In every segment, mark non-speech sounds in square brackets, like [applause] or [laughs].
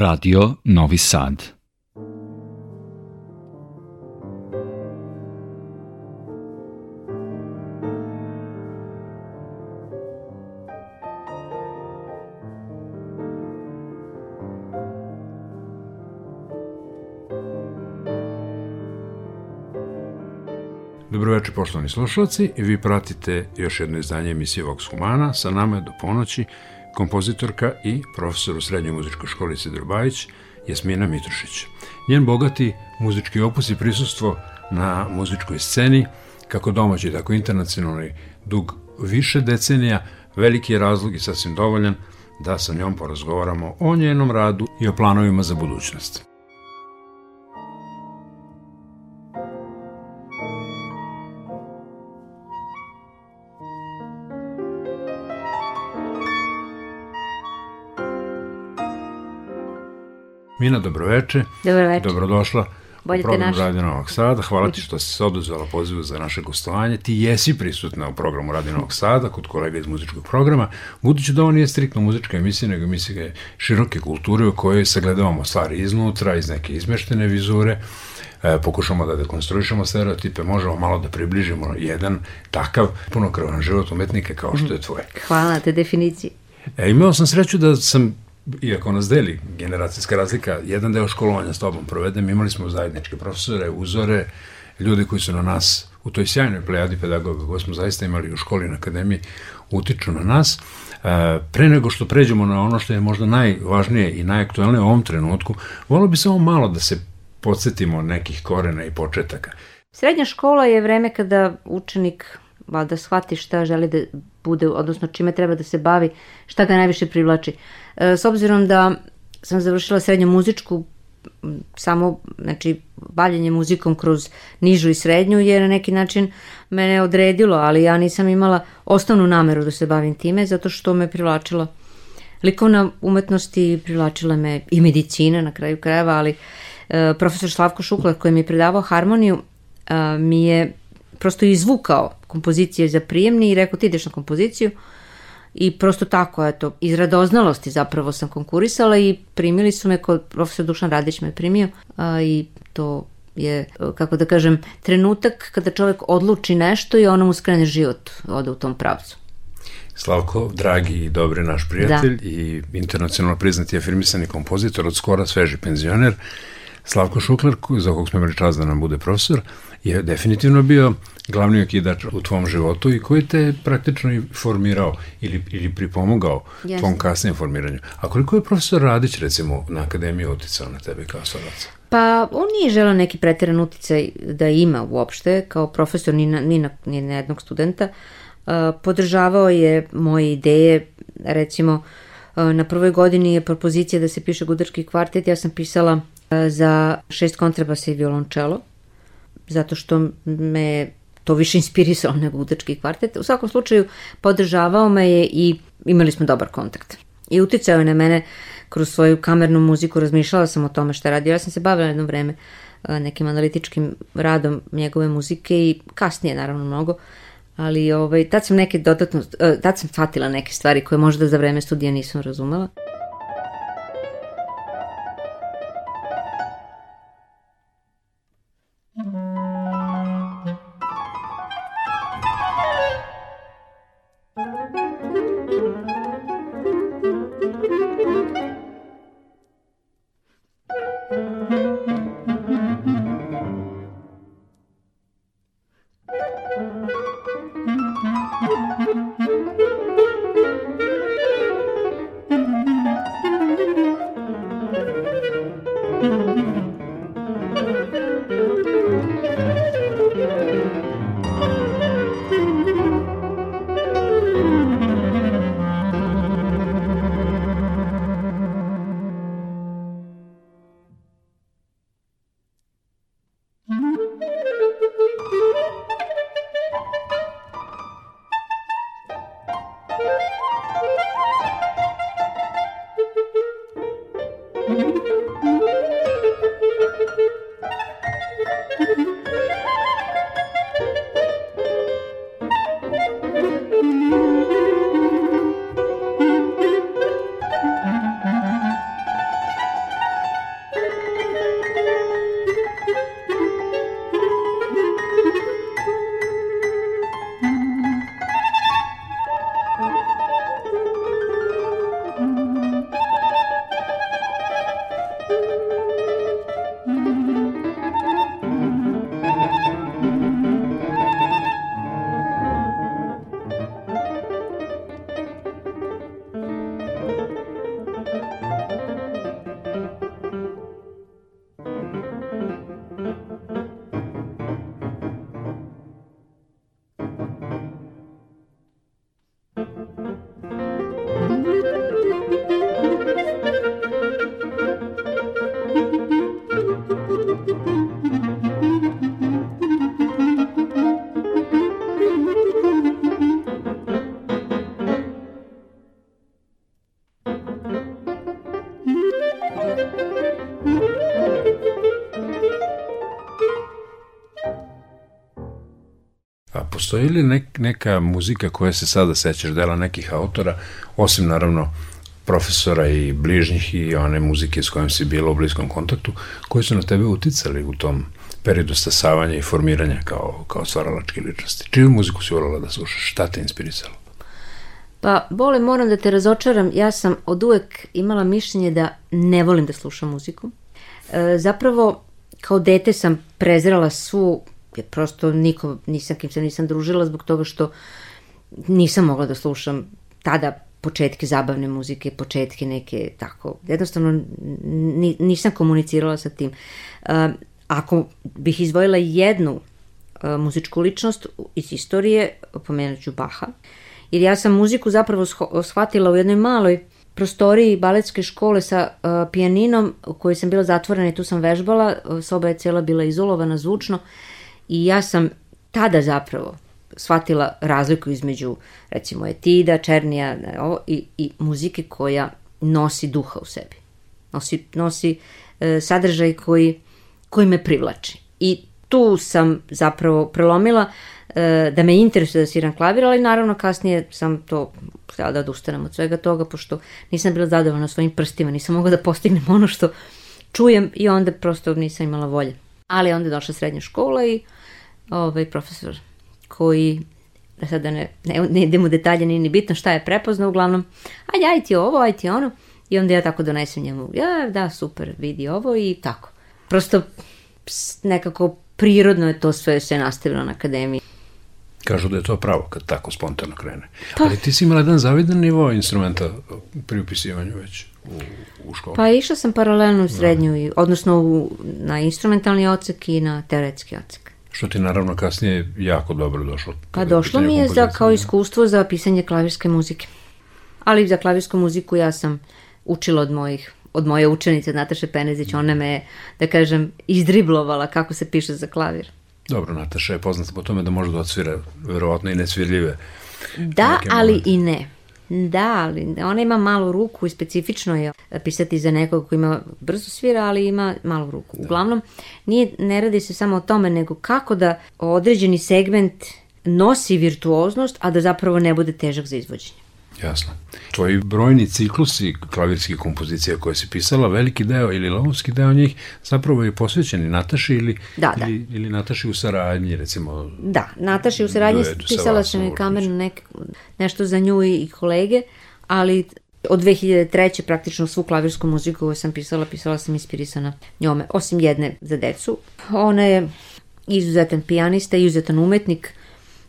Radio Novi Sad. Dobroveče poštovani slušalci, vi pratite još jedno izdanje emisije Vox Humana, sa nama je do ponoći kompozitorka i profesor u Srednjoj muzičkoj školi Sidor Bajić, Jasmina Mitrušić. Njen bogati muzički opus i prisustvo na muzičkoj sceni, kako domaći, tako internacionalni, dug više decenija, veliki je razlog i sasvim dovoljan da sa njom porazgovaramo o njenom radu i o planovima za budućnost. Mina, dobroveče. Dobroveče. Dobrodošla Bolje u program naš. Radio Novog Sada. Hvala ti [laughs] što si se oduzela pozivu za naše gostovanje. Ti jesi prisutna u programu Radio Novog Sada kod kolega iz muzičkog programa. Budući da ovo nije striktno muzička emisija, nego emisija široke kulture u kojoj sagledavamo stvari iznutra, iz neke izmeštene vizure, e, pokušamo da dekonstruišemo stereotipe, možemo malo da približimo jedan takav punokrvan život umetnika kao što je tvoj. Hvala te definiciji. E, imao sam sreću da sam iako nas deli generacijska razlika, jedan deo školovanja s tobom provedem, imali smo zajedničke profesore, uzore, ljude koji su na nas u toj sjajnoj plejadi pedagoga koje smo zaista imali u školi na akademiji utiču na nas. E, pre nego što pređemo na ono što je možda najvažnije i najaktualnije u ovom trenutku, volio bi samo malo da se podsjetimo nekih korena i početaka. Srednja škola je vreme kada učenik valjda shvati šta želi da bude, odnosno čime treba da se bavi, šta ga najviše privlači. E, s obzirom da sam završila srednju muzičku, samo, znači, bavljanje muzikom kroz nižu i srednju je na neki način mene odredilo, ali ja nisam imala osnovnu nameru da se bavim time, zato što me privlačila likovna umetnost i privlačila me i medicina na kraju krajeva, ali e, profesor Slavko Šuklar koji mi je predavao harmoniju e, mi je prosto izvukao kompozicije za prijemni i rekao ti ideš na kompoziciju i prosto tako, eto, iz radoznalosti zapravo sam konkurisala i primili su me kod profesor Dušan Radić me primio a, i to je, kako da kažem, trenutak kada čovek odluči nešto i ono mu skrene život, ode u tom pravcu. Slavko, dragi i dobri naš prijatelj da. i internacionalno priznati afirmisani kompozitor, od skora sveži penzioner, Slavko Šuklar, za kog smo imali čas da nam bude profesor, je definitivno bio glavni okidač u tvom životu i koji te praktično i formirao ili, ili pripomogao yes. tvom kasnijem formiranju. A koliko je profesor Radić recimo na akademiji uticao na tebe kao stvarca? Pa on nije želeo neki pretiran uticaj da ima uopšte kao profesor ni na, ni na, ni na jednog studenta. Uh, podržavao je moje ideje, recimo uh, na prvoj godini je propozicija da se piše gudački kvartet, ja sam pisala uh, za šest kontrabasa i violončelo, zato što me to više inspirisao nego udački kvartet. U svakom slučaju podržavao me je i imali smo dobar kontakt. I uticao je na mene kroz svoju kamernu muziku, razmišljala sam o tome šta radio. Ja sam se bavila jedno vreme nekim analitičkim radom njegove muzike i kasnije naravno mnogo, ali ovaj, tad sam neke dodatno, tad sam shvatila neke stvari koje možda za vreme studija nisam razumela. Postoji li nek, neka muzika koja se sada sećaš dela nekih autora, osim naravno profesora i bližnjih i one muzike s kojom si bila u bliskom kontaktu, koji su na tebe uticali u tom periodu stasavanja i formiranja kao, kao stvaralačke ličnosti? Čiju muziku si volala da slušaš? Šta te inspirisalo? Pa, Bole, moram da te razočaram. Ja sam od uvek imala mišljenje da ne volim da slušam muziku. E, zapravo, kao dete sam prezirala svu, jer prosto niko, nisam kim se nisam družila zbog toga što nisam mogla da slušam tada početke zabavne muzike, početke neke tako, jednostavno nisam komunicirala sa tim. E, ako bih izvojila jednu e, muzičku ličnost iz istorije, pomenut ću Baha, jer ja sam muziku zapravo shvatila u jednoj maloj prostoriji baletske škole sa uh, pijaninom u kojoj sam bila zatvorena i tu sam vežbala, soba je cijela bila izolovana zvučno i ja sam tada zapravo shvatila razliku između recimo etida, černija ovo, i, i muzike koja nosi duha u sebi. Nosi, nosi uh, sadržaj koji, koji me privlači. I tu sam zapravo prelomila uh, E, da me interesuje da sviram klavir, ali naravno kasnije sam to htjela da odustanem od svega toga, pošto nisam bila zadovoljna svojim prstima, nisam mogla da postignem ono što čujem i onda prosto nisam imala volje. Ali onda je došla srednja škola i ovaj profesor koji da sada ne, ne, ne idem u detalje, nije ni bitno šta je prepoznao, uglavnom, ajde, aj ti ovo, aj ti ono, i onda ja tako donesem njemu, ja, da, super, vidi ovo i tako. Prosto nekako prirodno je to sve se nastavilo na akademiji. Kažu da je to pravo kad tako spontano krene. Pa. Ali ti si imala jedan zavidan nivo instrumenta pri upisivanju već u, u školu. Pa išla sam paralelno u srednju, da. odnosno u, na instrumentalni ocek i na teoretski ocek. Što ti naravno kasnije jako dobro došlo. Pa došlo mi je za, kao iskustvo za pisanje klavirske muzike. Ali za klavirsku muziku ja sam učila od mojih od moje učenice Nataše Penezić, ona me, da kažem, izdriblovala kako se piše za klavir. Dobro, Nataša je poznata po tome da može da odsvira verovatno i nesvirljive. Da, ali momente. i ne. Da, ali ona ima malu ruku i specifično je pisati za nekog ko ima brzo svira, ali ima malu ruku. Da. Uglavnom, nije, ne radi se samo o tome, nego kako da određeni segment nosi virtuoznost, a da zapravo ne bude težak za izvođenje. Jasno. Tvoji brojni ciklusi klavirskih kompozicija koje si pisala, veliki deo ili lovski deo njih zapravo je posvećeni Nataši ili, da, da. ili, ili Nataši u saradnji, recimo... Da, Nataši u saradnji pisala sam i kamerno nek, nešto za nju i kolege, ali od 2003. praktično svu klavirsku muziku koju sam pisala, pisala sam inspirisana njome, osim jedne za decu. Ona je izuzetan pijanista, izuzetan umetnik,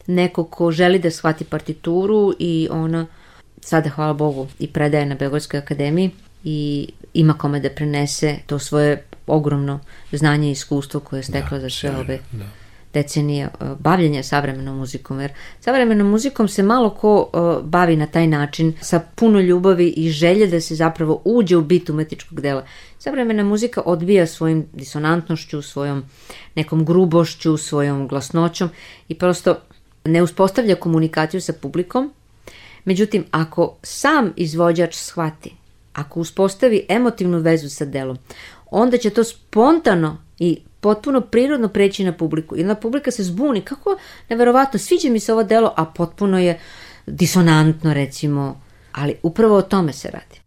neko ko želi da shvati partituru i ona sada, hvala Bogu, i predaje na Beogradskoj akademiji i ima kome da prenese to svoje ogromno znanje i iskustvo koje je stekla da, za sve ove da. decenije uh, bavljenja savremenom muzikom. Jer savremenom muzikom se malo ko uh, bavi na taj način sa puno ljubavi i želje da se zapravo uđe u bit umetničkog dela. Savremena muzika odbija svojim disonantnošću, svojom nekom grubošću, svojom glasnoćom i prosto ne uspostavlja komunikaciju sa publikom, Međutim, ako sam izvođač shvati, ako uspostavi emotivnu vezu sa delom, onda će to spontano i potpuno prirodno preći na publiku. I na publika se zbuni, kako neverovatno, sviđa mi se ovo delo, a potpuno je disonantno recimo, ali upravo o tome se radi.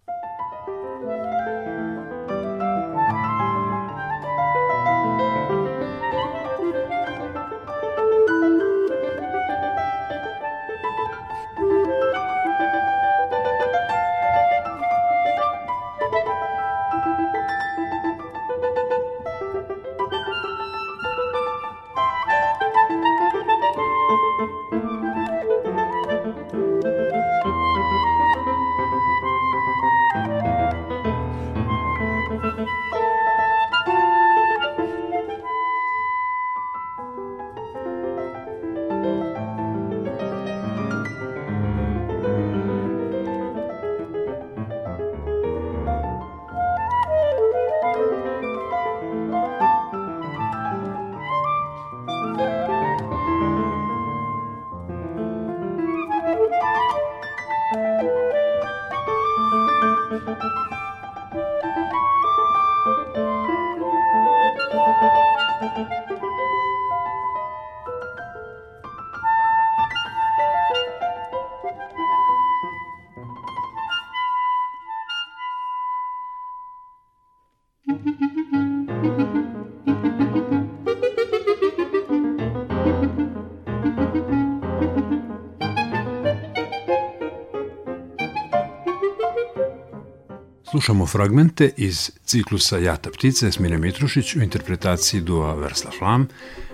Slušamo fragmente iz ciklusa Jata ptice Smine Mitrušić u interpretaciji dua Versla Flam,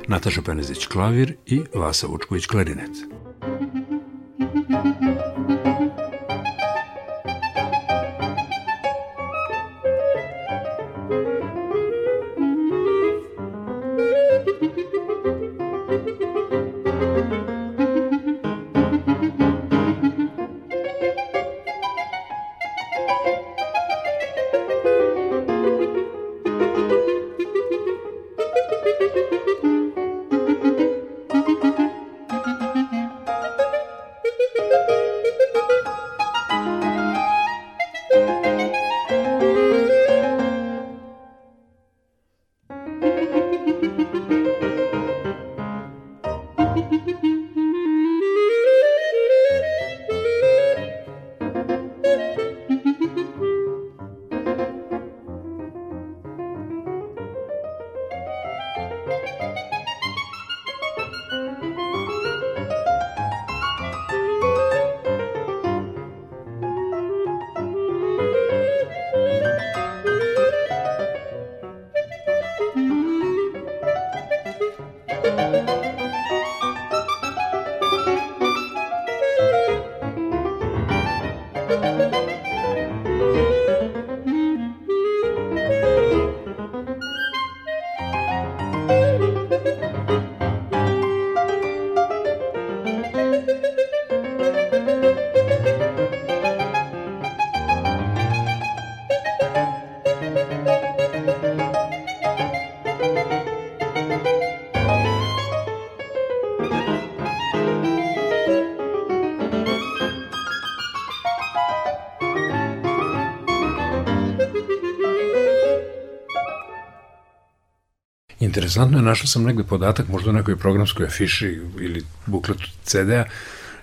Nataša Penezić klavir i Vasa Vučković klarinet. thank [laughs] you Interesantno je, našao sam negde podatak, možda u nekoj programskoj afiši ili bukletu CD-a,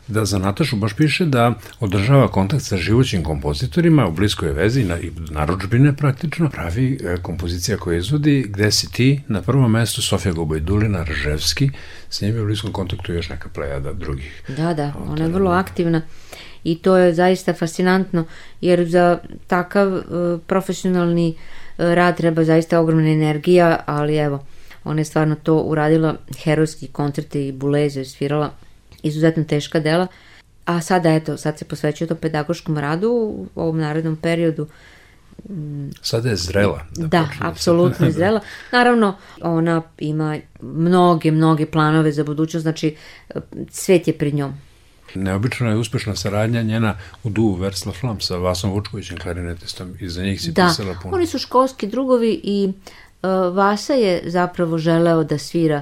da za Natašu baš piše da održava kontakt sa živućim kompozitorima u bliskoj vezi na, i naručbine praktično, pravi e, kompozicija koja izvodi Gde si ti, na prvom mestu Sofija Gobajdulina, Rževski, s njim je u bliskom kontaktu još neka plejada drugih. Da, da, ona je vrlo aktivna. I to je zaista fascinantno, jer za takav uh, profesionalni uh, rad treba zaista ogromna energija, ali evo, Ona je stvarno to uradila, herojski koncerte i buleze svirala, izuzetno teška dela. A sada, eto, sad se posvećuje to pedagoškom radu u ovom narednom periodu. Sada je zrela. Da, da apsolutno je [laughs] zrela. Naravno, ona ima mnoge, mnoge planove za budućnost, znači svet je pred njom. Neobično je uspešna saradnja njena u duo Versla Flam sa Vasom Vučkovićem klarinetistom i za njih si da, pisala puno. Da, oni su školski drugovi i E, Vasa je zapravo želeo da svira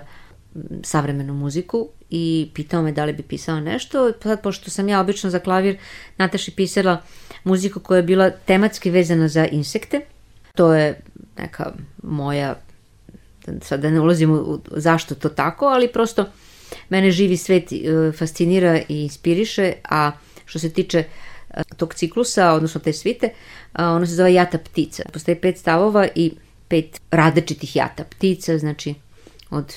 savremenu muziku i pitao me da li bi pisao nešto. Sad, pošto sam ja obično za klavir Nataši pisala muziku koja je bila tematski vezana za insekte, to je neka moja, sad da ne ulazim u zašto to tako, ali prosto mene živi svet e, fascinira i inspiriše, a što se tiče e, tog ciklusa, odnosno te svite, ono se zove Jata ptica. Postoji pet stavova i pet različitih jata ptica, znači od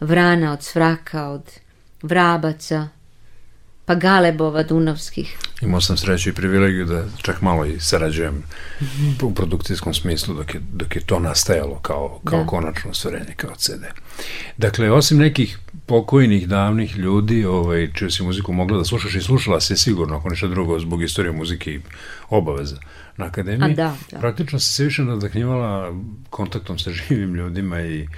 vrana, od svraka, od vrabaca, pa galebova dunavskih. Imao sam sreću i privilegiju da čak malo i sarađujem u produkcijskom smislu dok je, dok je to nastajalo kao, kao da. konačno stvorenje, kao CD. Dakle, osim nekih pokojnih, davnih ljudi, ovaj, čiju si muziku mogla da slušaš i slušala se sigurno, ako ništa drugo, zbog istorije muzike i obaveza na akademiji, A, da, da. praktično se više nadahnjivala kontaktom sa živim ljudima i...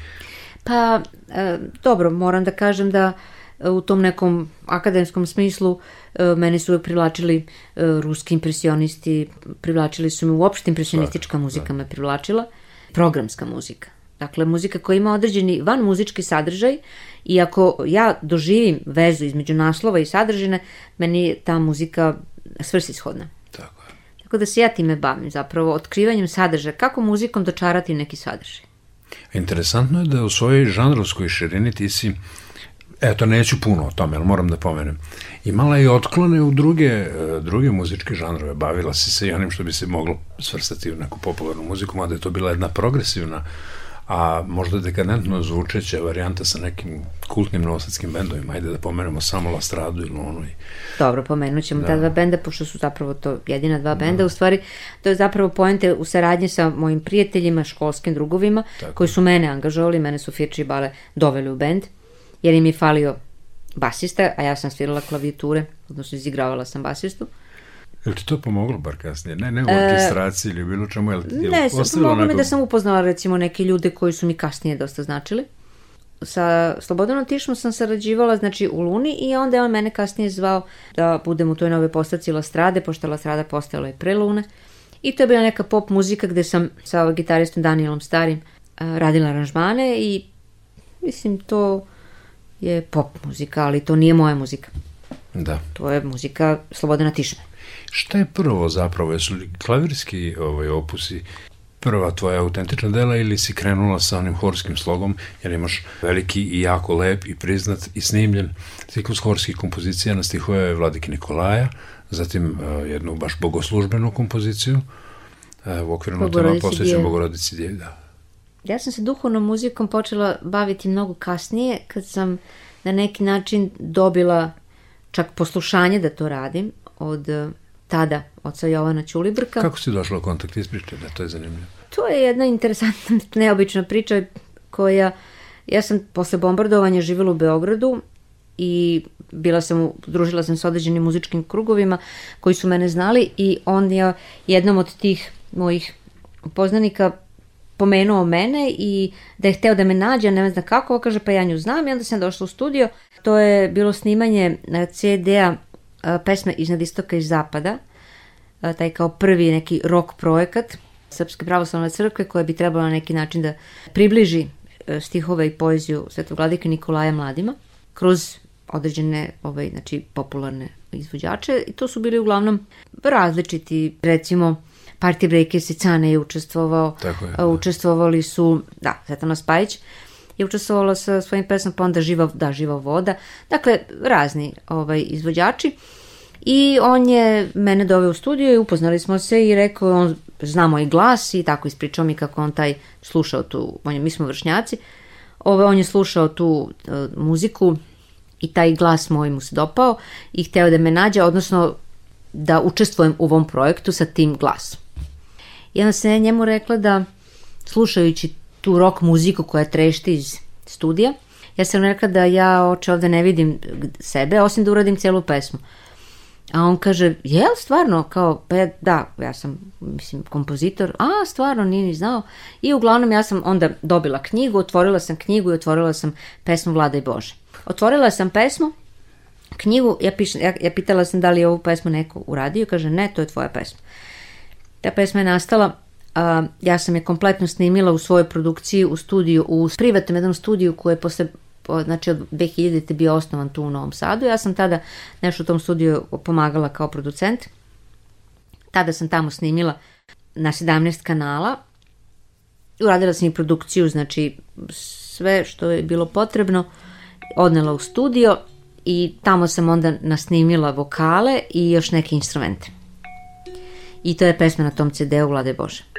Pa, e, dobro, moram da kažem da e, u tom nekom akademskom smislu e, mene su privlačili e, ruski impresionisti, privlačili su me uopšte impresionistička muzika da. me privlačila, programska muzika. Dakle, muzika koja ima određeni van muzički sadržaj i ako ja doživim vezu između naslova i sadržine, meni je ta muzika svrsishodna. Tako da se ja time bavim zapravo, otkrivanjem sadržaja, kako muzikom dočarati neki sadržaj. Interesantno je da u svojoj žanrovskoj širini ti si Eto, neću puno o tome, ali moram da pomenem. Imala je otklone u druge, e, druge muzičke žanrove. Bavila si se i onim što bi se moglo svrstati u neku popularnu muziku, mada je to bila jedna progresivna a možda dekadentno zvučeća varijanta sa nekim kultnim novosadskim bendovima. Ajde da pomenemo samo La Stradu ili ono. I... Dobro, pomenut ćemo da. ta dva benda, pošto su zapravo to jedina dva benda. Da. U stvari, to je zapravo pojente u saradnji sa mojim prijateljima, školskim drugovima, Tako. koji su mene angažovali, mene su Firči i Bale doveli u bend jer im je falio basista, a ja sam svirala klavijature, odnosno izigravala sam basistu. Je li ti to pomoglo bar kasnije? Ne, ne u e, orkestraciji ili bilo čemu? Je li, je ne, pomoglo onako... mi da sam upoznala recimo neke ljude koji su mi kasnije dosta značili. Sa Slobodanom Tišmom sam sarađivala znači u Luni i onda je on mene kasnije zvao da budem u toj nove postaci La Strade, pošto La Strada postojala i pre Lune. I to je bila neka pop muzika gde sam sa gitaristom Danielom Starim radila aranžmane i mislim to je pop muzika, ali to nije moja muzika. Da. To je muzika Slobodana Tišme. Šta je prvo zapravo? Jesu li klavirski ovaj, opusi prva tvoja autentična dela ili si krenula sa onim horskim slogom, jer imaš veliki i jako lep i priznat i snimljen ciklus horskih kompozicija na stihove Vladike Nikolaja, zatim uh, jednu baš bogoslužbenu kompoziciju uh, u okviru notama posvećen Bogorodici Djevi, da. Ja sam se duhovnom muzikom počela baviti mnogo kasnije, kad sam na neki način dobila čak poslušanje da to radim od eh, tada, oca Jovana Ćulibrka. Kako si došla u kontakt ispriče, da to je zanimljivo? To je jedna interesantna, [laughs] neobična priča koja, ja sam posle bombardovanja živjela u Beogradu i bila sam, družila sam sa određenim muzičkim krugovima koji su mene znali i on je jednom od tih mojih poznanika pomenuo mene i da je hteo da me nađe, ne znam kako, kaže pa ja nju znam i onda sam došla u studio. To je bilo snimanje e, CD-a e, pesme iznad istoka i zapada, e, taj kao prvi neki rock projekat Srpske pravoslavne crkve koja bi trebala na neki način da približi stihove i poeziju Svetog vladika Nikolaja mladima kroz određene ovaj, znači, popularne izvođače i to su bili uglavnom različiti, recimo Party Breakers i Cane je učestvovao. Tako je. Da. Učestvovali su, da, Svetana Spajić je učestvovala sa svojim pesmom, pa onda Živa, da, Živa voda. Dakle, razni ovaj, izvođači. I on je mene doveo u studio i upoznali smo se i rekao, on zna moj glas i tako ispričao mi kako on taj slušao tu, on je, mi smo vršnjaci, Ove, on je slušao tu uh, muziku i taj glas moj mu se dopao i hteo da me nađe, odnosno da učestvujem u ovom projektu sa tim glasom. I onda sam ja njemu rekla da slušajući tu rock muziku koja trešti iz studija, ja sam rekla da ja oče ovde ne vidim sebe, osim da uradim celu pesmu. A on kaže, jel stvarno, kao, pa da, ja sam, mislim, kompozitor, a stvarno, nije ni znao. I uglavnom ja sam onda dobila knjigu, otvorila sam knjigu i otvorila sam pesmu Vlada i Bože. Otvorila sam pesmu, knjigu, ja, pišem, ja, ja pitala sam da li je ovu pesmu neko uradio, kaže, ne, to je tvoja pesma. Ta pesma je nastala, ja sam je kompletno snimila u svojoj produkciji u studiju, u privatnom jednom studiju koji je posle znači od 2000. bio osnovan tu u Novom Sadu. Ja sam tada nešto u tom studiju pomagala kao producent. Tada sam tamo snimila na 17 kanala. Uradila sam i produkciju, znači sve što je bilo potrebno odnela u studio i tamo sam onda nasnimila vokale i još neke instrumente i to je pesma na tom CD-u Vlade Bože.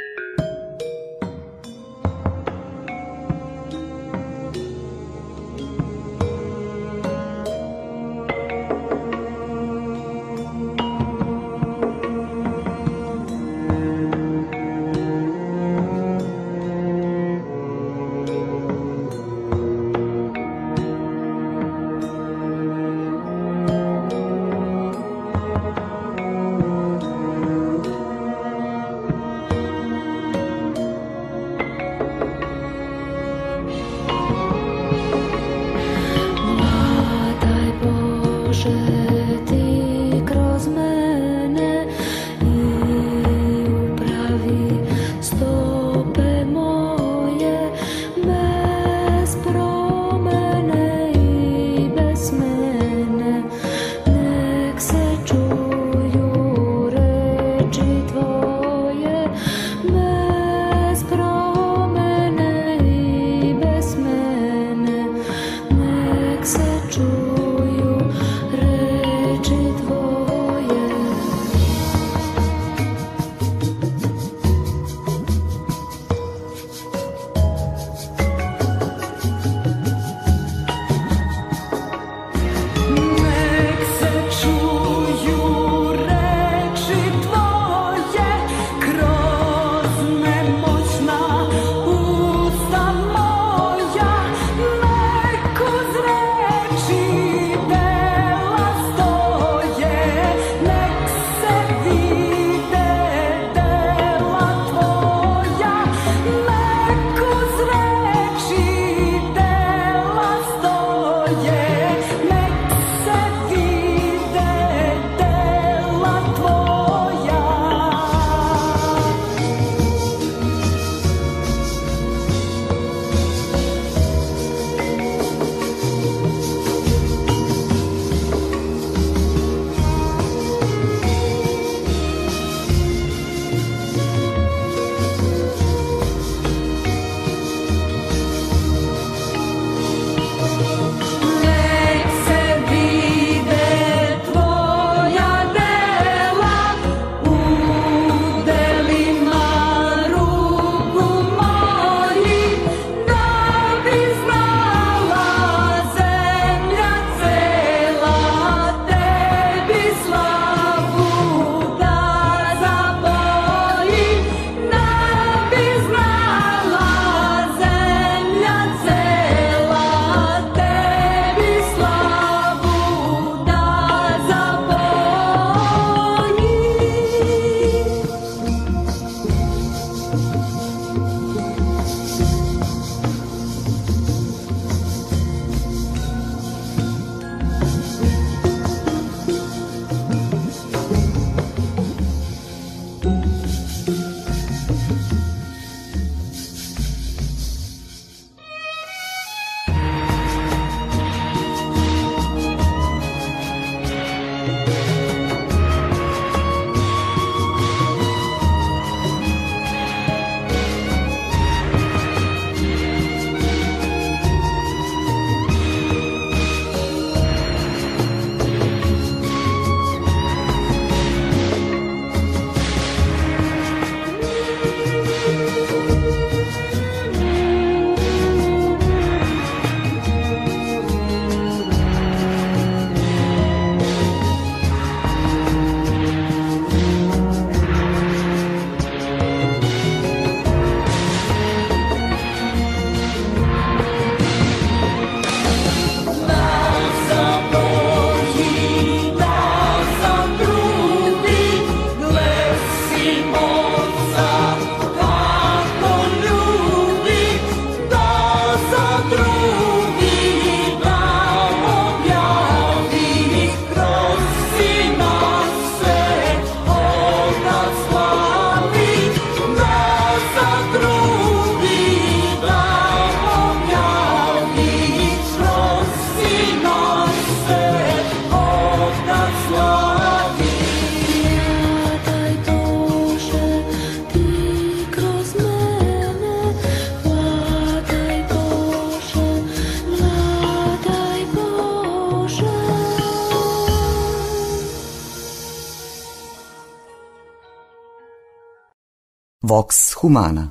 Humana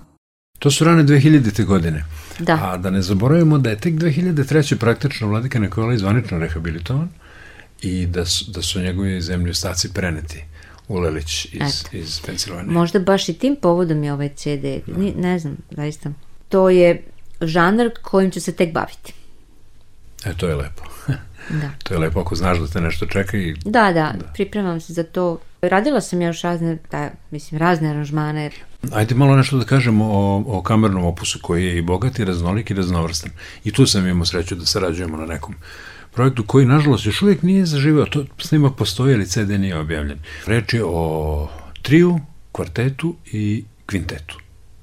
To su rane 2000. godine. Da. A da ne zaboravimo da je tek 2003. praktično Vladika Nikola zvanično rehabilitovan i da su, da su njegovi zemlji ostaci preneti u Lelić iz, Eto. iz Pensilvanije. Možda baš i tim povodom je ovaj CD. Ni, ne znam, zaista. To je žanar kojim ću se tek baviti. E, to je lepo. Da. [laughs] to je lepo ako znaš da te nešto čeka i Da, da, pripremam se za to. Radila sam još razne, da, mislim, razne aranžmane. Ajde malo nešto da kažemo o, o kamernom opusu koji je i bogat i raznolik i raznovrstan. I tu sam imao sreću da sarađujemo na nekom projektu koji, nažalost, još uvijek nije zaživeo. To snimak postoji, ali CD nije objavljen. Reč je o triju, kvartetu i kvintetu.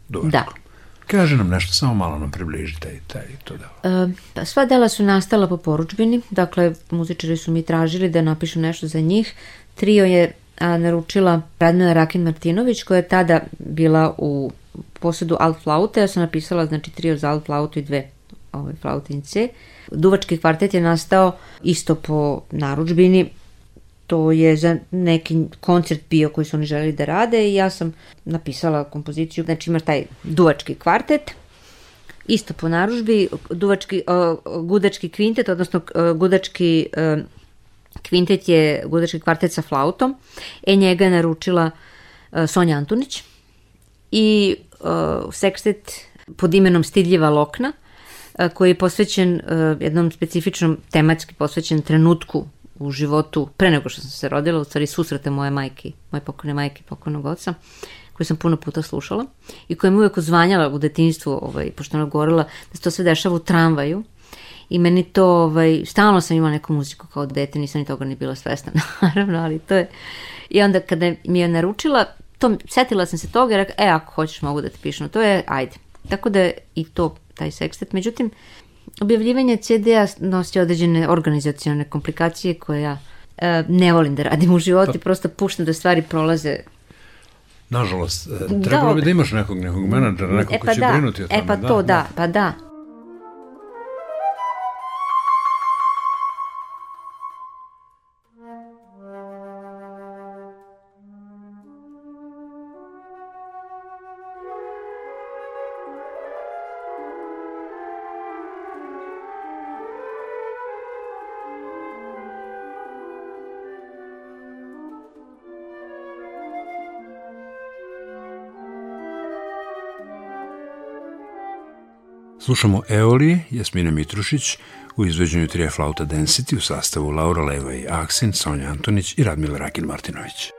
Duvačkom. Da. Kaže nam nešto, samo malo nam približi taj, taj to delo. E, pa sva dela su nastala po poručbini, dakle muzičari su mi tražili da napišu nešto za njih. Trio je a, naručila Radmila Rakin Martinović koja je tada bila u posjedu alt flaute, ja sam napisala znači trio za alt flautu i dve ove flautinice. Duvački kvartet je nastao isto po naručbini, to je za neki koncert bio koji su oni želeli da rade i ja sam napisala kompoziciju, znači ima taj duvački kvartet, isto po naružbi, duvački, gudački kvintet, odnosno gudački kvintet je gudački kvartet sa flautom, e njega je naručila uh, Sonja Antunić i uh, sekstet pod imenom Stidljiva lokna, uh, koji je posvećen uh, jednom specifičnom tematski posvećen trenutku u životu pre nego što sam se rodila, u stvari susrete moje majke, moje pokojne majke pokojnog oca, koju sam puno puta slušala i koja mi uvek uzvanjala u detinjstvu, ovaj, pošto ona govorila da se to sve dešava u tramvaju i meni to, ovaj, stalno sam imala neku muziku kao dete, nisam ni toga ni bila svesna, [laughs] naravno, ali to je, i onda kada mi je naručila, to, setila sam se toga i rekla, e, ako hoćeš mogu da ti pišem, to je, ajde. Tako da je i to, taj sekstet, međutim, objavljivanje CD-a nosi određene organizacione komplikacije koje ja e, ne volim da radim u životu i prosto puštam da stvari prolaze Nažalost, e, trebalo bi da imaš nekog, nekog menadžera, nekog e ko pa će da, brinuti o tome. e pa to da, pa da. Slušamo Eoli, Jasmina Mitrušić, u izveđenju trija flauta Density u sastavu Laura Leva i Aksin, Sonja Antonić i Radmila Rakin Martinović.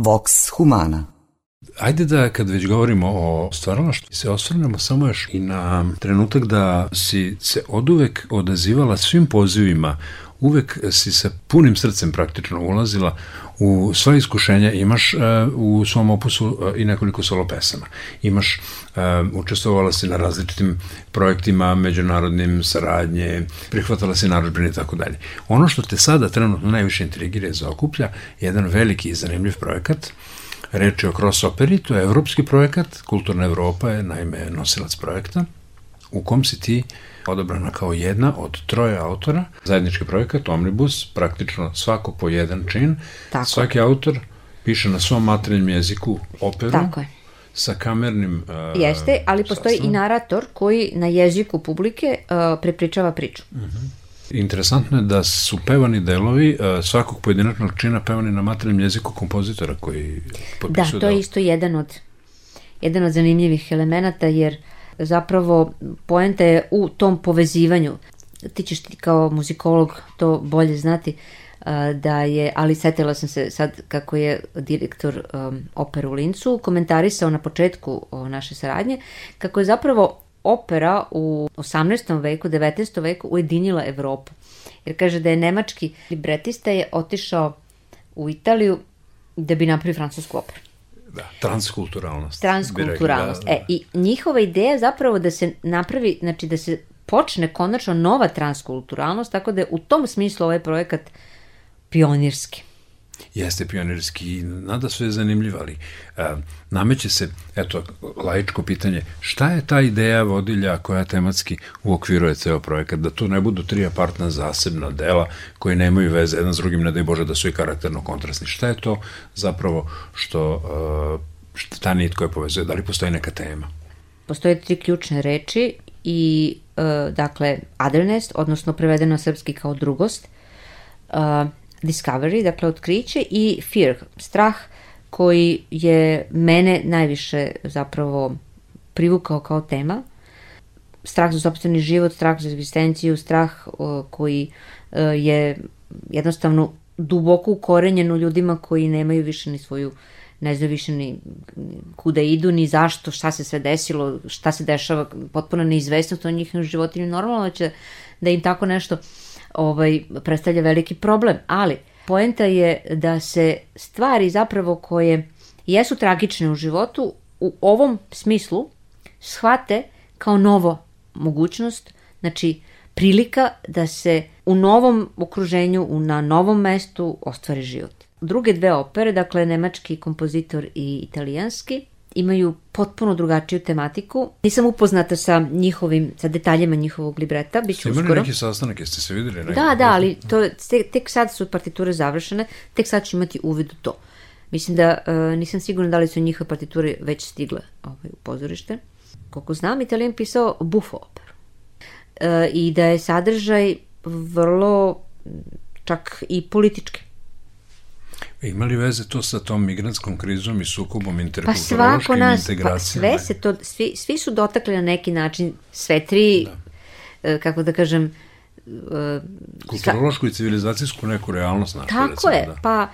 Vox Humana. Ajde da kad već govorimo o stvaralaštvu se osvrnemo samo još i na trenutak da si se oduvek odazivala svim pozivima uvek si sa punim srcem praktično ulazila u sva iskušenja, imaš uh, u svom opusu uh, i nekoliko solo pesama. Imaš, uh, učestvovala si na različitim projektima, međunarodnim saradnje, prihvatala si naročbine i tako dalje. Ono što te sada trenutno najviše intrigira i zaokuplja je jedan veliki i zanimljiv projekat Reč je o Cross Operi, to je evropski projekat, Kulturna Evropa je naime nosilac projekta, u kom si ti odabrana kao jedna od troje autora. Zajednički projekat, Omnibus, praktično svako po jedan čin. Tako. Svaki autor piše na svom materinjem jeziku operu. Tako je sa kamernim uh, Jeste, ali postoji sastavom. i narator koji na jeziku publike uh, prepričava priču. Uh mhm. -huh. Interesantno je da su pevani delovi uh, svakog pojedinačnog čina pevani na materijalnom jeziku kompozitora koji potpisuje Da, to je isto jedan od, jedan od zanimljivih elemenata jer zapravo poenta je u tom povezivanju. Ti ćeš ti kao muzikolog to bolje znati uh, da je, ali setila sam se sad kako je direktor um, opera u Lincu komentarisao na početku o naše saradnje, kako je zapravo opera u 18. veku, 19. veku ujedinila Evropu. Jer kaže da je nemački libretista je otišao u Italiju da bi napravio francusku operu. Da, transkulturalnost. Transkulturalnost. Da, da. E, i njihova ideja je zapravo da se napravi, znači da se počne konačno nova transkulturalnost, tako da je u tom smislu ovaj projekat pionirski jeste pionirski, nada sve je zanimljiv, ali a, e, nameće se, eto, laičko pitanje, šta je ta ideja vodilja koja tematski uokviruje ceo projekat, da to ne budu tri apartna zasebna dela koji nemaju veze jedan s drugim, ne daj Bože da su i karakterno kontrastni. Šta je to zapravo što, e, šta ta nit koja povezuje, da li postoji neka tema? Postoje tri ključne reči i, e, dakle, otherness, odnosno prevedeno srpski kao drugost, uh, discovery, dakle otkriće i fear, strah koji je mene najviše zapravo privukao kao tema. Strah za sobstveni život, strah za egzistenciju, strah koji e, je jednostavno duboko ukorenjen u ljudima koji nemaju više ni svoju ne znaju više ni kuda idu, ni zašto, šta se sve desilo, šta se dešava, potpuno neizvesnost o njihovim životima. Normalno da će da im tako nešto uh, ovaj, predstavlja veliki problem, ali poenta je da se stvari zapravo koje jesu tragične u životu u ovom smislu shvate kao novo mogućnost, znači prilika da se u novom okruženju, na novom mestu ostvari život. Druge dve opere, dakle nemački kompozitor i italijanski, imaju potpuno drugačiju tematiku. Nisam upoznata sa njihovim, sa detaljima njihovog libreta, bit ću uskoro. Imali neki sastanak, jeste se videli? Neki da, da, ali to, tek, tek sad su partiture završene, tek sad ću imati uvid u to. Mislim da uh, nisam sigurna da li su njihove partiture već stigle ovaj, u pozorište. Koliko znam, Italijan pisao bufo operu. Uh, I da je sadržaj vrlo čak i politički. Ima li veze to sa tom migrantskom krizom i sukobom interkulturološkim pa integracijama? Pa sve se to, svi, svi su dotakli na neki način, sve tri, da. E, kako da kažem, e, kulturološku i civilizacijsku neku realnost našu. Tako recimo, je, da. pa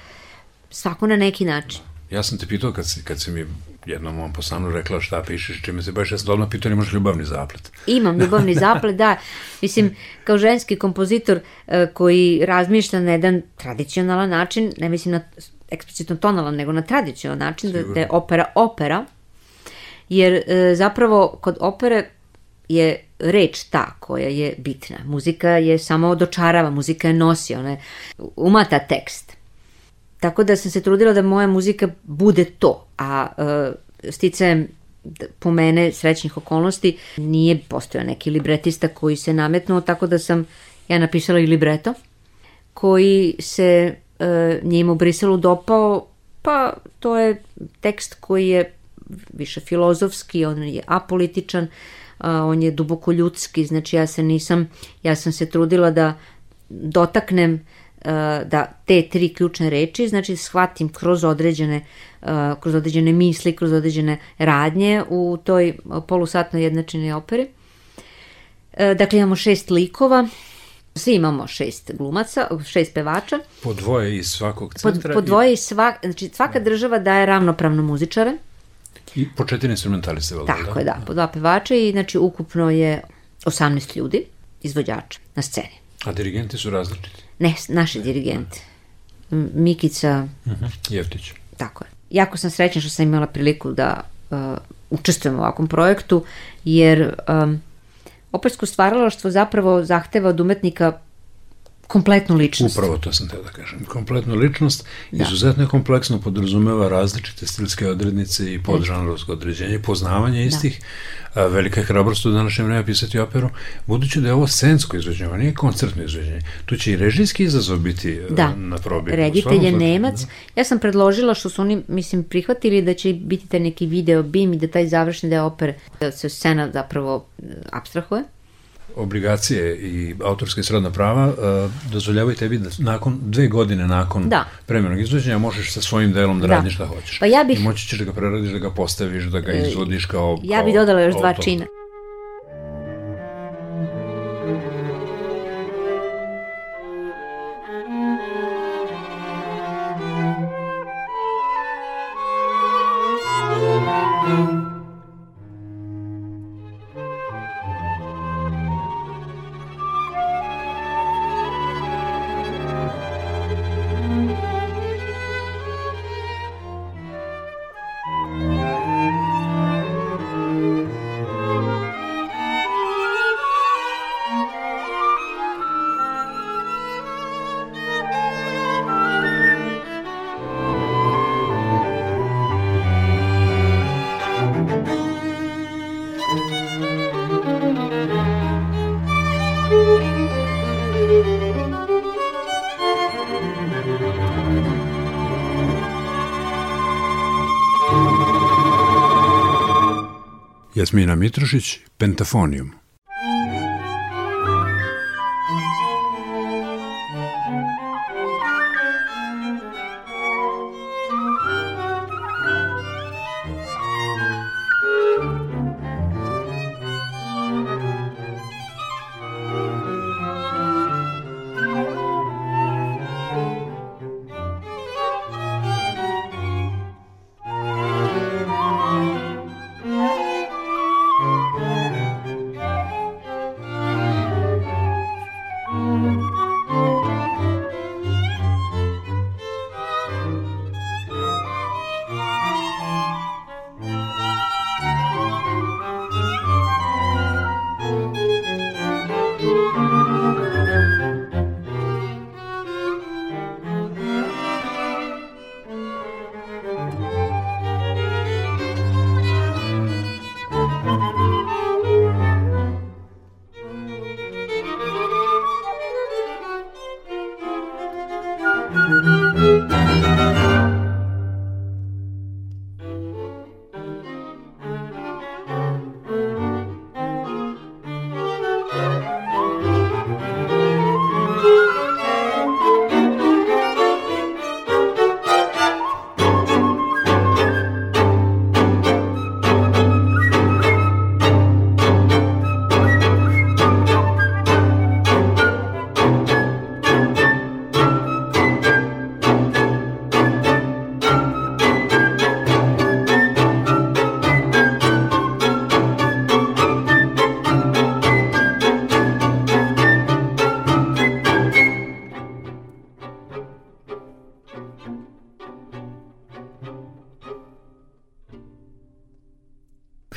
svako na neki način. Ja sam te pitao kad si, kad si mi jednom ovom poslanu rekla šta pišeš, čime se baš, ja sam odmah pitao imaš ljubavni zaplet. Imam [laughs] ljubavni zaplet, da. Mislim, kao ženski kompozitor uh, koji razmišlja na jedan tradicionalan način, ne mislim na eksplicitno tonalan, nego na tradicionalan način, da, da je opera opera, jer uh, zapravo kod opere je reč ta koja je bitna. Muzika je samo dočarava, muzika je nosi, ona je umata tekst. Tako da sam se trudila da moja muzika bude to, a uh, sticajem po mene srećnih okolnosti nije postojao neki libretista koji se nametnuo, tako da sam ja napisala i libreto koji se uh, njima u Briselu dopao, pa to je tekst koji je više filozofski, on je apolitičan, uh, on je duboko ljudski, znači ja se nisam, ja sam se trudila da dotaknem da te tri ključne reči, znači shvatim kroz određene, eh, kroz određene misli, kroz određene radnje u toj polusatnoj jednačinoj operi. Eh, dakle, imamo šest likova Svi imamo šest glumaca, šest pevača. Po dvoje iz svakog Po, centra. po dvoje iz svak, znači svaka država daje ravnopravno muzičare. I, i po četiri instrumentaliste. valjda, Tako je, da. Po dva pevača i znači ukupno je 18 ljudi, izvođača na sceni. A dirigenti su različiti. Ne, naši dirigenti. M- Mikica, Uh Jeftić. tako je. Jako sam srećna što sam imala priliku da uh, učestvujem u ovakvom projektu, jer um, opersko stvaralaštvo zapravo zahteva od umetnika kompletnu ličnost. Upravo to sam teo da kažem. Kompletnu ličnost, izuzetno je kompleksno, podrazumeva različite stilske odrednice i podžanrovsko određenje, poznavanje istih. A, velika je hrabrost u današnje vreme pisati operu, budući da je ovo scensko izveđenje, ovo nije koncertno izveđenje. Tu će i režijski izazov biti a, Da, na probi. Reditelj je Nemac. Ja sam predložila što su oni, mislim, prihvatili da će biti taj neki video bim i da taj završni deo opere, da se scena zapravo e, abstrahuje. Obligacije i autorske srodna prava uh, dozvoljavaju tebi da nakon dve godine nakon Da. premjernog izvođenja možeš sa svojim delom da, Da. radiš šta hoćeš. Pa ja bih- I moći ćeš da ga preradiš, da ga postaviš, da ga izvodiš kao... Ja bih dodala još dva autor. čina. Jasmina Mitrošić, Pentafonium.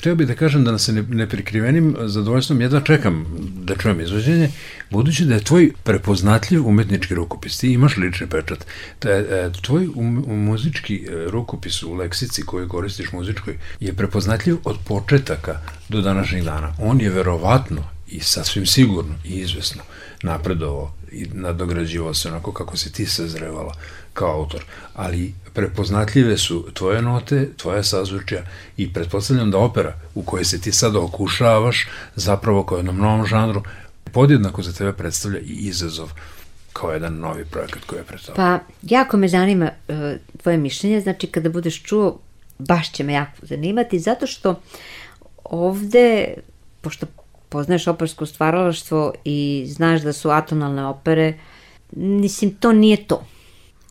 Hteo bih da kažem da se ne, neprikrivenim zadovoljstvom jedva čekam da čujem izvođenje, budući da je tvoj prepoznatljiv umetnički rukopis, ti imaš lični pečat, da tvoj um, muzički e, rukopis u leksici koju koristiš muzičkoj je prepoznatljiv od početaka do današnjih dana. On je verovatno i sasvim sigurno i izvesno napredovao i nadograđivao se onako kako si ti sazrevala kao autor, ali prepoznatljive su tvoje note, tvoja sazvučja i pretpostavljam da opera u kojoj se ti sada okušavaš zapravo kao jednom novom žanru podjednako za tebe predstavlja i izazov kao jedan novi projekat koji je pred. Pa, jako me zanima uh, tvoje mišljenje, znači kada budeš čuo, baš će me jako zanimati, zato što ovde, pošto poznaješ opersko stvaralaštvo i znaš da su atonalne opere, mislim, to nije to.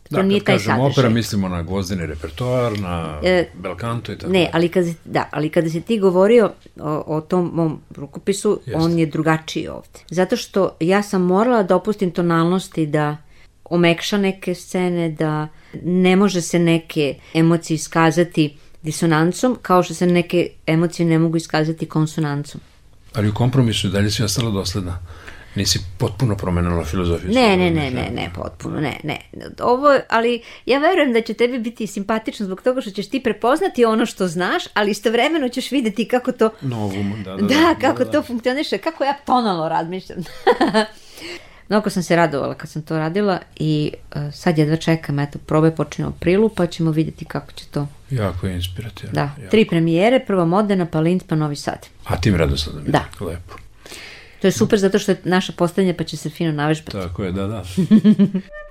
To Da, nije kad taj kažemo sadržaj. opera, mislimo na gvozdeni repertoar, na E, belkanto i tako. Ne, ali kada, da, ali kada si ti govorio o, o tom mom rukopisu, Jeste. on je drugačiji ovde. Zato što ja sam morala da opustim tonalnosti da omekša neke scene, da ne može se neke emocije iskazati disonancom, kao što se neke emocije ne mogu iskazati konsonancom. Ali u kompromisu i dalje si ostala dosledna. Nisi potpuno promenila filozofiju. Ne, ne, ne, ne, ne, potpuno, ne, ne. Ovo, ali ja verujem da će tebi biti simpatično zbog toga što ćeš ti prepoznati ono što znaš, ali istovremeno ćeš videti kako to Novum, da, da. Da, kako to funkcioniše, kako ja tonalno razmišljam. [laughs] Mnogo sam se radovala kad sam to radila i uh, sad jedva čekam, eto, probe počinju u aprilu, pa ćemo vidjeti kako će to. Jako je inspirativno. Da, jako. tri premijere, prvo Modena, pa Linz, pa Novi Sad. A tim radosladom. je. Da. Lepo. To je super zato što je naša postavljanja pa će se fino navežbati. Tako je, da, da. [laughs]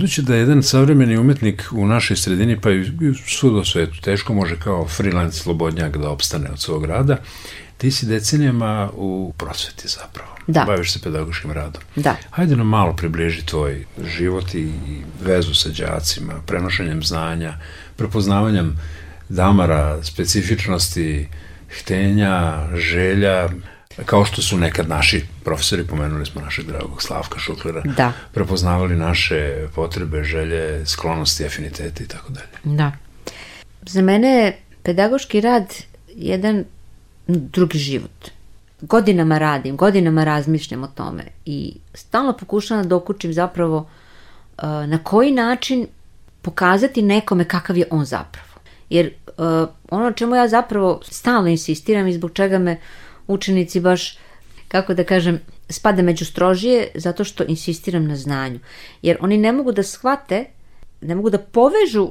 Budući da je jedan savremeni umetnik u našoj sredini, pa i svud u svetu, teško može kao freelance slobodnjak da opstane od svog rada, ti si decenijama u prosveti zapravo. Da. Baviš se pedagoškim radom. Da. Hajde nam malo približi tvoj život i vezu sa đacima, prenošenjem znanja, prepoznavanjem damara, specifičnosti, htenja, želja, kao što su nekad naši profesori, pomenuli smo našeg dragog Slavka Šuklera, Da. prepoznavali naše potrebe, želje, sklonosti, afinitete i tako dalje. Da. Za mene je pedagoški rad jedan drugi život. Godinama radim, godinama razmišljam o tome i stalno pokušavam da okučim zapravo uh, na koji način pokazati nekome kakav je on zapravo. Jer uh, ono čemu ja zapravo stalno insistiram i zbog čega me učenici baš, kako da kažem, spada među strožije zato što insistiram na znanju. Jer oni ne mogu da shvate, ne mogu da povežu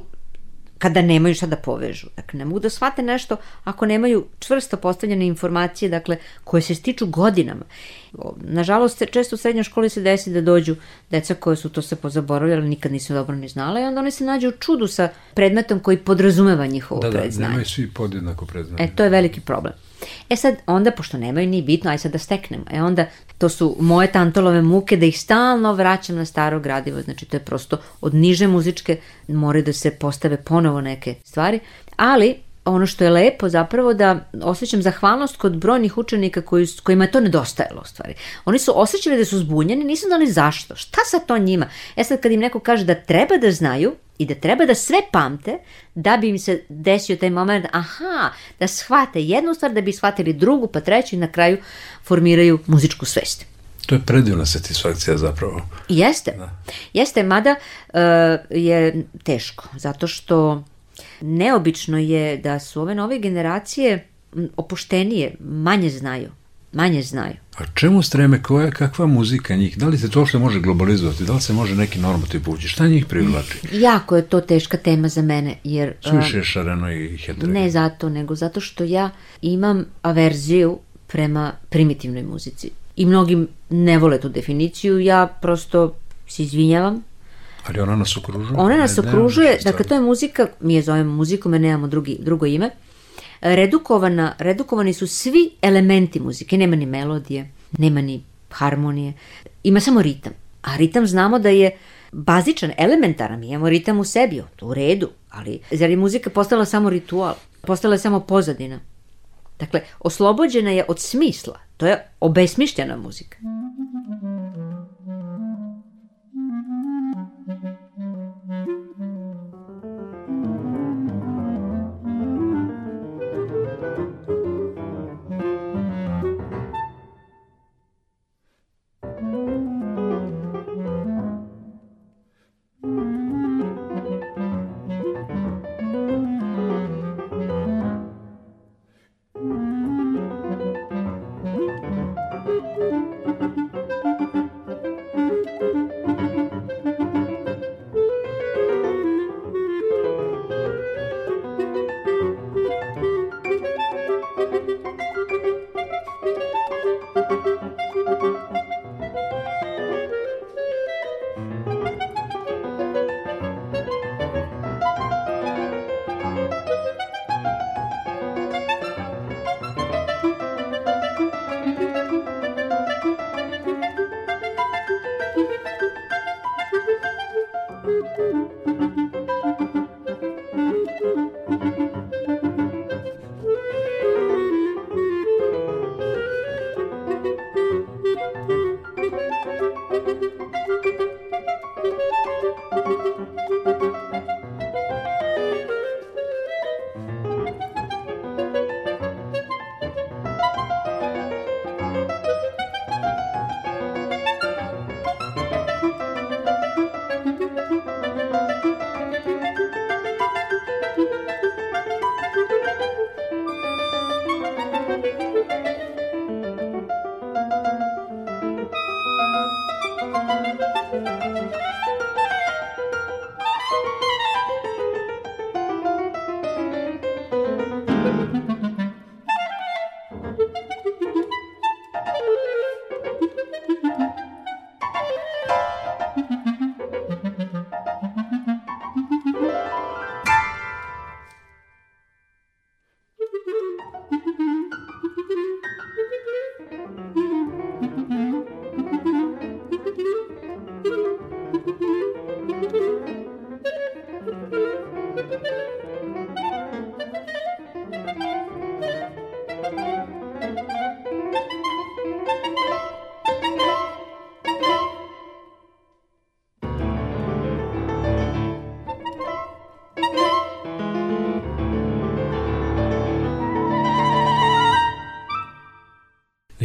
kada nemaju šta da povežu. Dakle, ne mogu da shvate nešto ako nemaju čvrsto postavljene informacije, dakle, koje se stiču godinama. Nažalost, često u srednjoj školi se desi da dođu deca koje su to se pozaboravljali, nikad nisu dobro ni znala i onda oni se nađu u čudu sa predmetom koji podrazumeva njihovo Da, da, predznanje. nemaju svi podjednako predznanje. E, to je veliki problem. E sad, onda, pošto nemaju ni bitno, aj sad da steknemo. E onda, to su moje tantolove muke da ih stalno vraćam na staro gradivo. Znači, to je prosto od niže muzičke moraju da se postave ponovo neke stvari. Ali, ono što je lepo zapravo da osjećam zahvalnost kod brojnih učenika koji, kojima je to nedostajalo u stvari. Oni su osjećali da su zbunjeni, nisu znali zašto. Šta sad to njima? E sad kad im neko kaže da treba da znaju i da treba da sve pamte da bi im se desio taj moment, aha, da shvate jednu stvar, da bi shvatili drugu, pa treću i na kraju formiraju muzičku svest. To je predivna satisfakcija zapravo. Jeste. Jeste, mada e, je teško, zato što neobično je da su ove nove generacije opuštenije, manje znaju. Manje znaju. A čemu streme, koja kakva muzika njih? Da li se to što može globalizovati? Da li se može neki normativ povući? Šta njih privlači? Jako je to teška tema za mene, jer... Suviše je šareno i heterogeno. Ne zato, nego zato što ja imam averziju prema primitivnoj muzici. I mnogi ne vole tu definiciju, ja prosto se izvinjavam. Ali ona nas okružuje. Ona nas Ne, ne, okružuje, naša dakle to je muzika, mi je zovemo muzikom jer nemamo drugi, drugo ime, redukovana, redukovani su svi elementi muzike, nema ni melodije, nema ni harmonije, ima samo ritam. A ritam znamo da je bazičan, elementaran, mi imamo ritam u sebi, to u redu, ali zar je muzika postala samo ritual, postala je samo pozadina. Dakle, oslobođena je od smisla, to je obesmišljena muzika.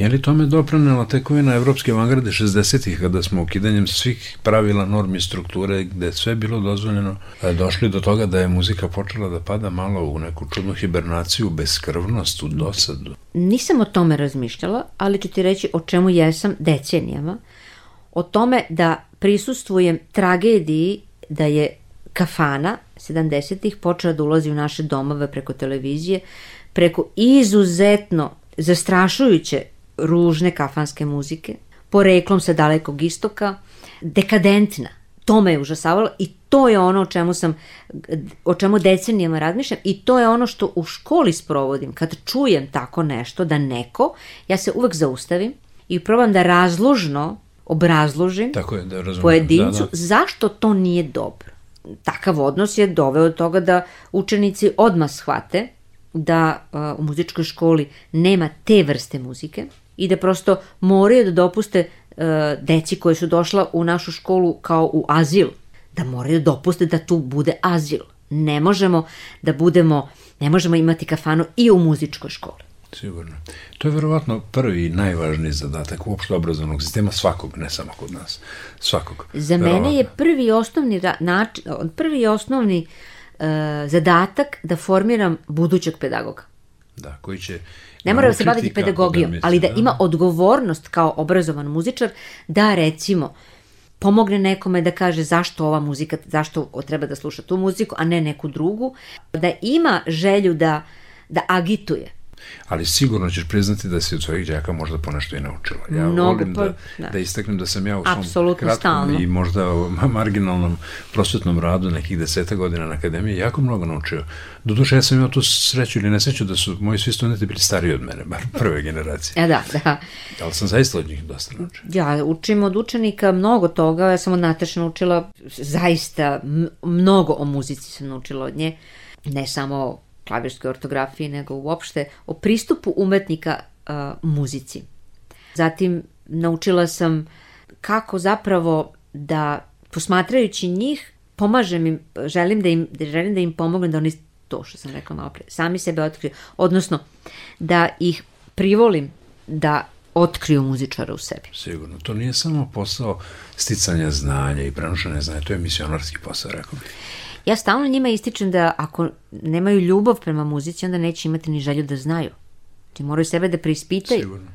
Je li tome dopranela tekovina evropske avangarde 60-ih, kada smo ukidanjem svih pravila, normi, strukture, gde je sve bilo dozvoljeno, došli do toga da je muzika počela da pada malo u neku čudnu hibernaciju, beskrvnost, u dosadu? Nisam o tome razmišljala, ali ću ti reći o čemu jesam decenijama. O tome da prisustvujem tragediji da je kafana 70-ih počela da ulazi u naše domove preko televizije, preko izuzetno zastrašujuće ružne kafanske muzike, poreklom sa dalekog istoka, dekadentna. To me je užasavalo i to je ono o čemu sam, o čemu decenijama razmišljam i to je ono što u školi sprovodim. Kad čujem tako nešto da neko, ja se uvek zaustavim i probam da razložno obrazložim Tako je, da razumijem. pojedincu da, da. zašto to nije dobro. Takav odnos je doveo do toga da učenici odmah shvate da uh, u muzičkoj školi nema te vrste muzike i da prosto moraju da dopuste uh, deci koji su došla u našu školu kao u azil, da moraju da dopuste da tu bude azil. Ne možemo da budemo, ne možemo imati kafanu i u muzičkoj školi. Sigurno. To je verovatno prvi i najvažniji zadatak uopšte obrazovnog sistema svakog, ne samo kod nas. Svakog. Za verovatno. mene je prvi osnovni način, prvi osnovni uh, zadatak da formiram budućeg pedagoga. Da, koji će Ne mora da se baviti pedagogijom, misli, ali da ima odgovornost kao obrazovan muzičar da recimo pomogne nekome da kaže zašto ova muzika, zašto treba da sluša tu muziku, a ne neku drugu, da ima želju da, da agituje, ali sigurno ćeš priznati da si od svojih đaka možda ponešto i naučila. Ja Mnogo, volim pa, da, da. da istaknem da sam ja u svom Apsolutno, kratkom stalno. i možda marginalnom prosvetnom radu nekih deseta godina na akademiji jako mnogo naučio. Doduše, ja sam imao tu sreću ili nesreću da su moji svi studenti bili stariji od mene, bar prve generacije. [laughs] E da, da. Ali sam zaista od njih dosta naučio. Ja učim od učenika mnogo toga, ja sam od Nataše naučila zaista mnogo o muzici sam naučila od nje, ne samo klavirskoj ortografiji, nego uopšte o pristupu umetnika a, muzici. Zatim naučila sam kako zapravo da posmatrajući njih pomažem im, želim da im, želim da im pomognem da oni to što sam rekla malo pre, sami sebe otkriju, odnosno da ih privolim da otkriju muzičara u sebi. Sigurno. To nije samo posao sticanja znanja i prenošenja znanja, to je misionarski posao, rekao bih. Ja stalno njima ističem da ako nemaju ljubav prema muzici, onda neće imati ni želju da znaju. Ti moraju sebe da preispitaju. Sigurno.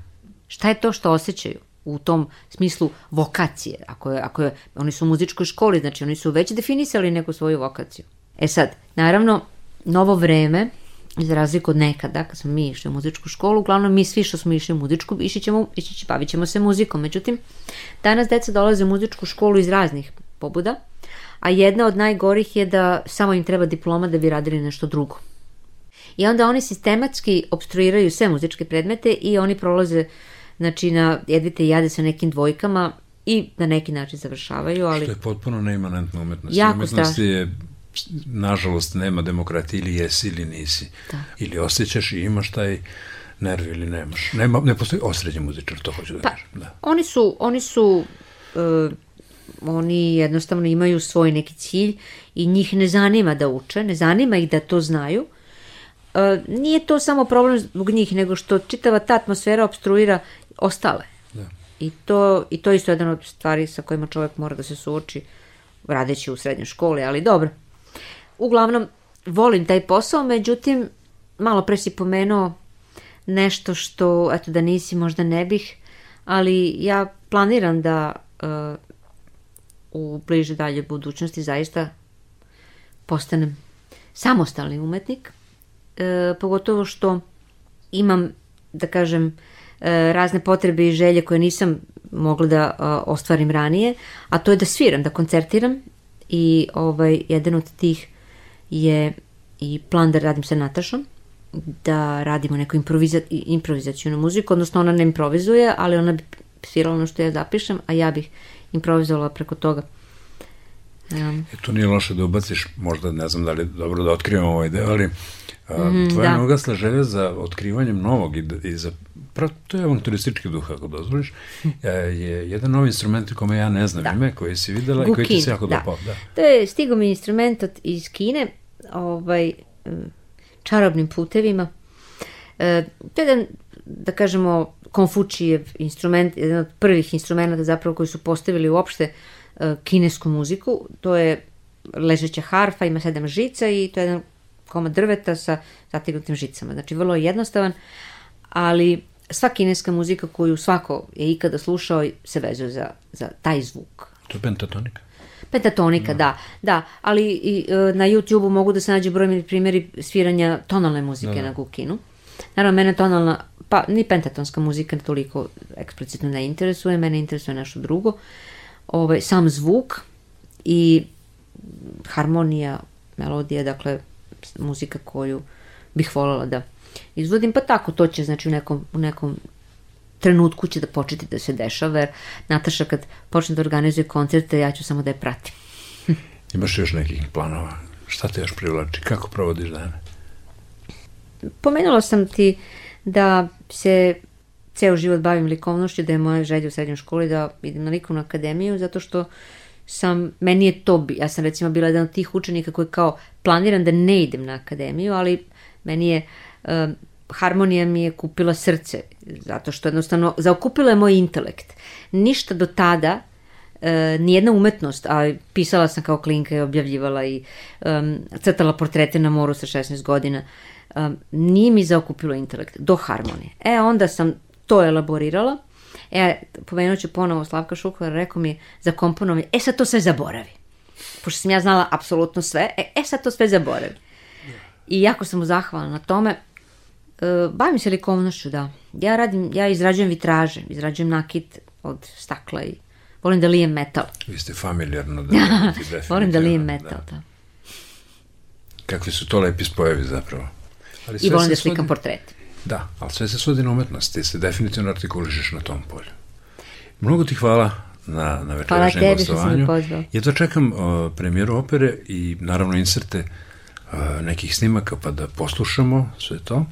Šta je to što osjećaju u tom smislu vokacije? Ako je, ako je, oni su u muzičkoj školi, znači oni su već definisali neku svoju vokaciju. E sad, naravno, novo vreme, za razliku od nekada, kad smo mi išli u muzičku školu, uglavnom mi svi što smo išli u muzičku, išli ćemo, išli će, bavit ćemo se muzikom. Međutim, danas deca dolaze u muzičku školu iz raznih pobuda, a jedna od najgorih je da samo im treba diploma da bi radili nešto drugo. I onda oni sistematski obstruiraju sve muzičke predmete i oni prolaze znači, na jedvite jade sa nekim dvojkama i na neki način završavaju, ali... Što je potpuno neimanentna umetnost. Jako umetnost strašno. je, nažalost, nema demokratije ili jesi ili nisi. Da. Ili osjećaš i imaš taj nerv ili nemaš. Nema, ne postoji osređen muzičar, to hoću da Pa, kažem. Da. oni su, oni su, e, oni jednostavno imaju svoj neki cilj i njih ne zanima da uče, ne zanima ih da to znaju. E, nije to samo problem zbog njih, nego što čitava ta atmosfera obstruira ostale. Da. I to, I to je isto jedan od stvari sa kojima čovjek mora da se suoči radeći u srednjoj školi, ali dobro. Uglavnom, volim taj posao, međutim, malo pre si pomenuo nešto što, eto da nisi, možda ne bih, ali ja planiram da uh, u bliže dalje budućnosti zaista postanem samostalni umetnik, e, pogotovo što imam, da kažem, e, razne potrebe i želje koje nisam mogla da a, ostvarim ranije, a to je da sviram, da koncertiram i ovaj, jedan od tih je i plan da radim sa Natašom, da radimo neku improviza, improvizacijonu muziku, odnosno ona ne improvizuje, ali ona bi svirala ono što ja zapišem, a ja bih improvizovala preko toga. Um, E, to nije loše da ubaciš, možda ne znam da li dobro da otkrivamo ovaj deo, ali a, Mhm, tvoja da. neugasla želja za otkrivanjem novog i, i za, pra, to je avanturistički duh, ako dozvoliš, e, je jedan novi instrument kome ja ne znam Da. ime, koji si videla i koji ti Gukin, se jako da. dopao. Da. To je stigo mi instrument od, iz Kine, ovaj, mm, čarobnim putevima. E, to je jedan, da kažemo, Konfučijev instrument, jedan od prvih instrumenta zapravo koji su postavili uopšte e, kinesku muziku. To je ležeća harfa, ima sedam žica i to je jedan komad drveta sa zategnutim žicama. Znači, vrlo je jednostavan, ali sva kineska muzika koju svako je ikada slušao se vezuje za, za taj zvuk. To je pentatonika. Pentatonika, da, da, ali i e, na YouTube-u mogu da se nađe brojni primjeri sviranja tonalne muzike Da, da. na gukinu. Naravno, mene tonalna, pa ni pentatonska muzika toliko eksplicitno ne interesuje, mene interesuje nešto drugo. Ovaj, sam zvuk i harmonija, melodija, dakle, muzika koju bih voljela da izvodim, pa tako to će, znači, u nekom, u nekom trenutku će da početi da se dešava, jer Nataša kad počne da organizuje koncerte, ja ću samo da je pratim. [laughs] Imaš još nekih planova? Šta te još privlači? Kako provodiš dane? Pomenula sam ti da se ceo život bavim likovnošću, da je moja želja u srednjoj školi da idem na likovnu akademiju, zato što sam, meni je to, ja sam recimo bila jedan od tih učenika koji kao planiram da ne idem na akademiju, ali meni je, e, harmonija mi je kupila srce, zato što jednostavno zaokupila je moj intelekt. Ništa do tada e, nijedna umetnost, a pisala sam kao klinka i objavljivala i um, crtala portrete na moru sa 16 godina, um, nije mi zaokupilo intelekt do harmonije. E, onda sam to elaborirala, e, pomenut ću ponovo Slavka Šukvar, rekao mi je za komponovanje, e sad to sve zaboravi. Pošto sam ja znala apsolutno sve, e, e sad to sve zaboravi. I jako sam mu zahvalna na tome, bavim se likovnošću, da. Ja radim, ja izrađujem vitraže, izrađujem nakit od stakla i volim da lijem metal. Vi ste familijarno da... [laughs] da volim da lijem metal, da. da. Kakvi su to lepi spojevi zapravo. Ali I volim da slikam svodi... portrete. Da, ali sve se svodi na umetnost, ti se definitivno artikulišeš na tom polju. Mnogo ti hvala na, na večerašnjem gostovanju. Hvala tebi što si me Ja to čekam uh, premijeru opere i naravno inserte uh, nekih snimaka pa da poslušamo sve to.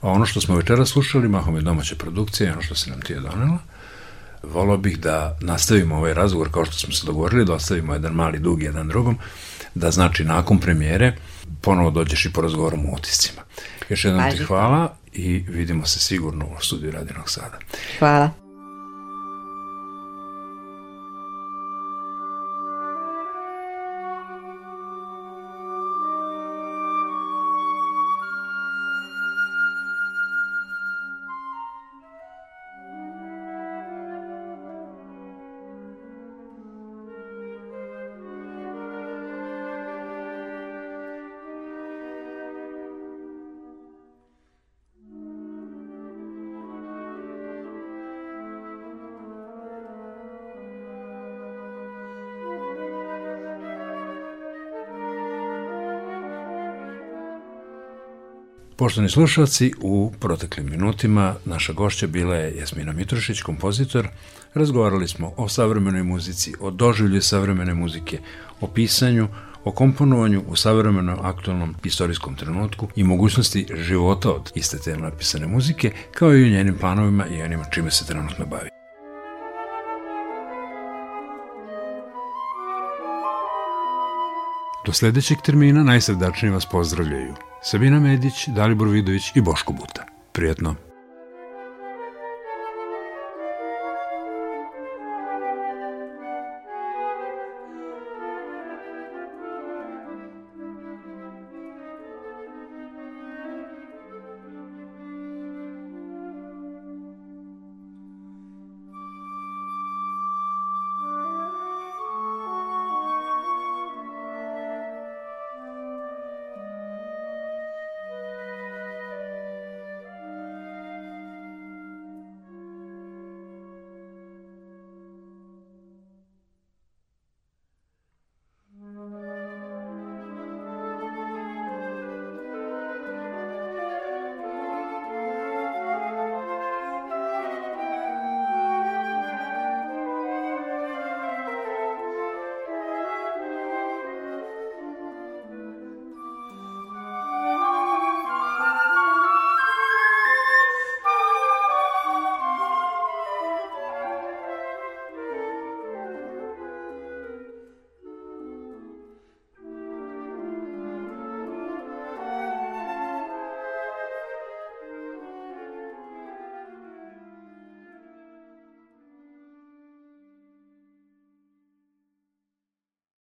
A ono što smo večera slušali, mahom je domaća produkcija, ono što se nam ti je donela. Volao bih da nastavimo ovaj razgovor kao što smo se dogovorili, da ostavimo jedan mali dug jedan drugom, da znači nakon premijere ponovo dođeš i porazgovarom o utiscima. Još jednom ti hvala i vidimo se sigurno u studiju Radinog Sada. Hvala. Poštovani slušalci, u proteklim minutima naša gošća bila je Jasmina Mitrušić, kompozitor. Razgovarali smo o savremenoj muzici, o doživlju savremene muzike, o pisanju, o komponovanju u savremenom aktualnom istorijskom trenutku i mogućnosti života od iste te napisane muzike, kao i o njenim planovima i onima čime se trenutno bavi. Do sledećeg termina najsrdačnije vas pozdravljaju Sabina Medić, Dalibor Vidović i Boško Buta. Prijetno!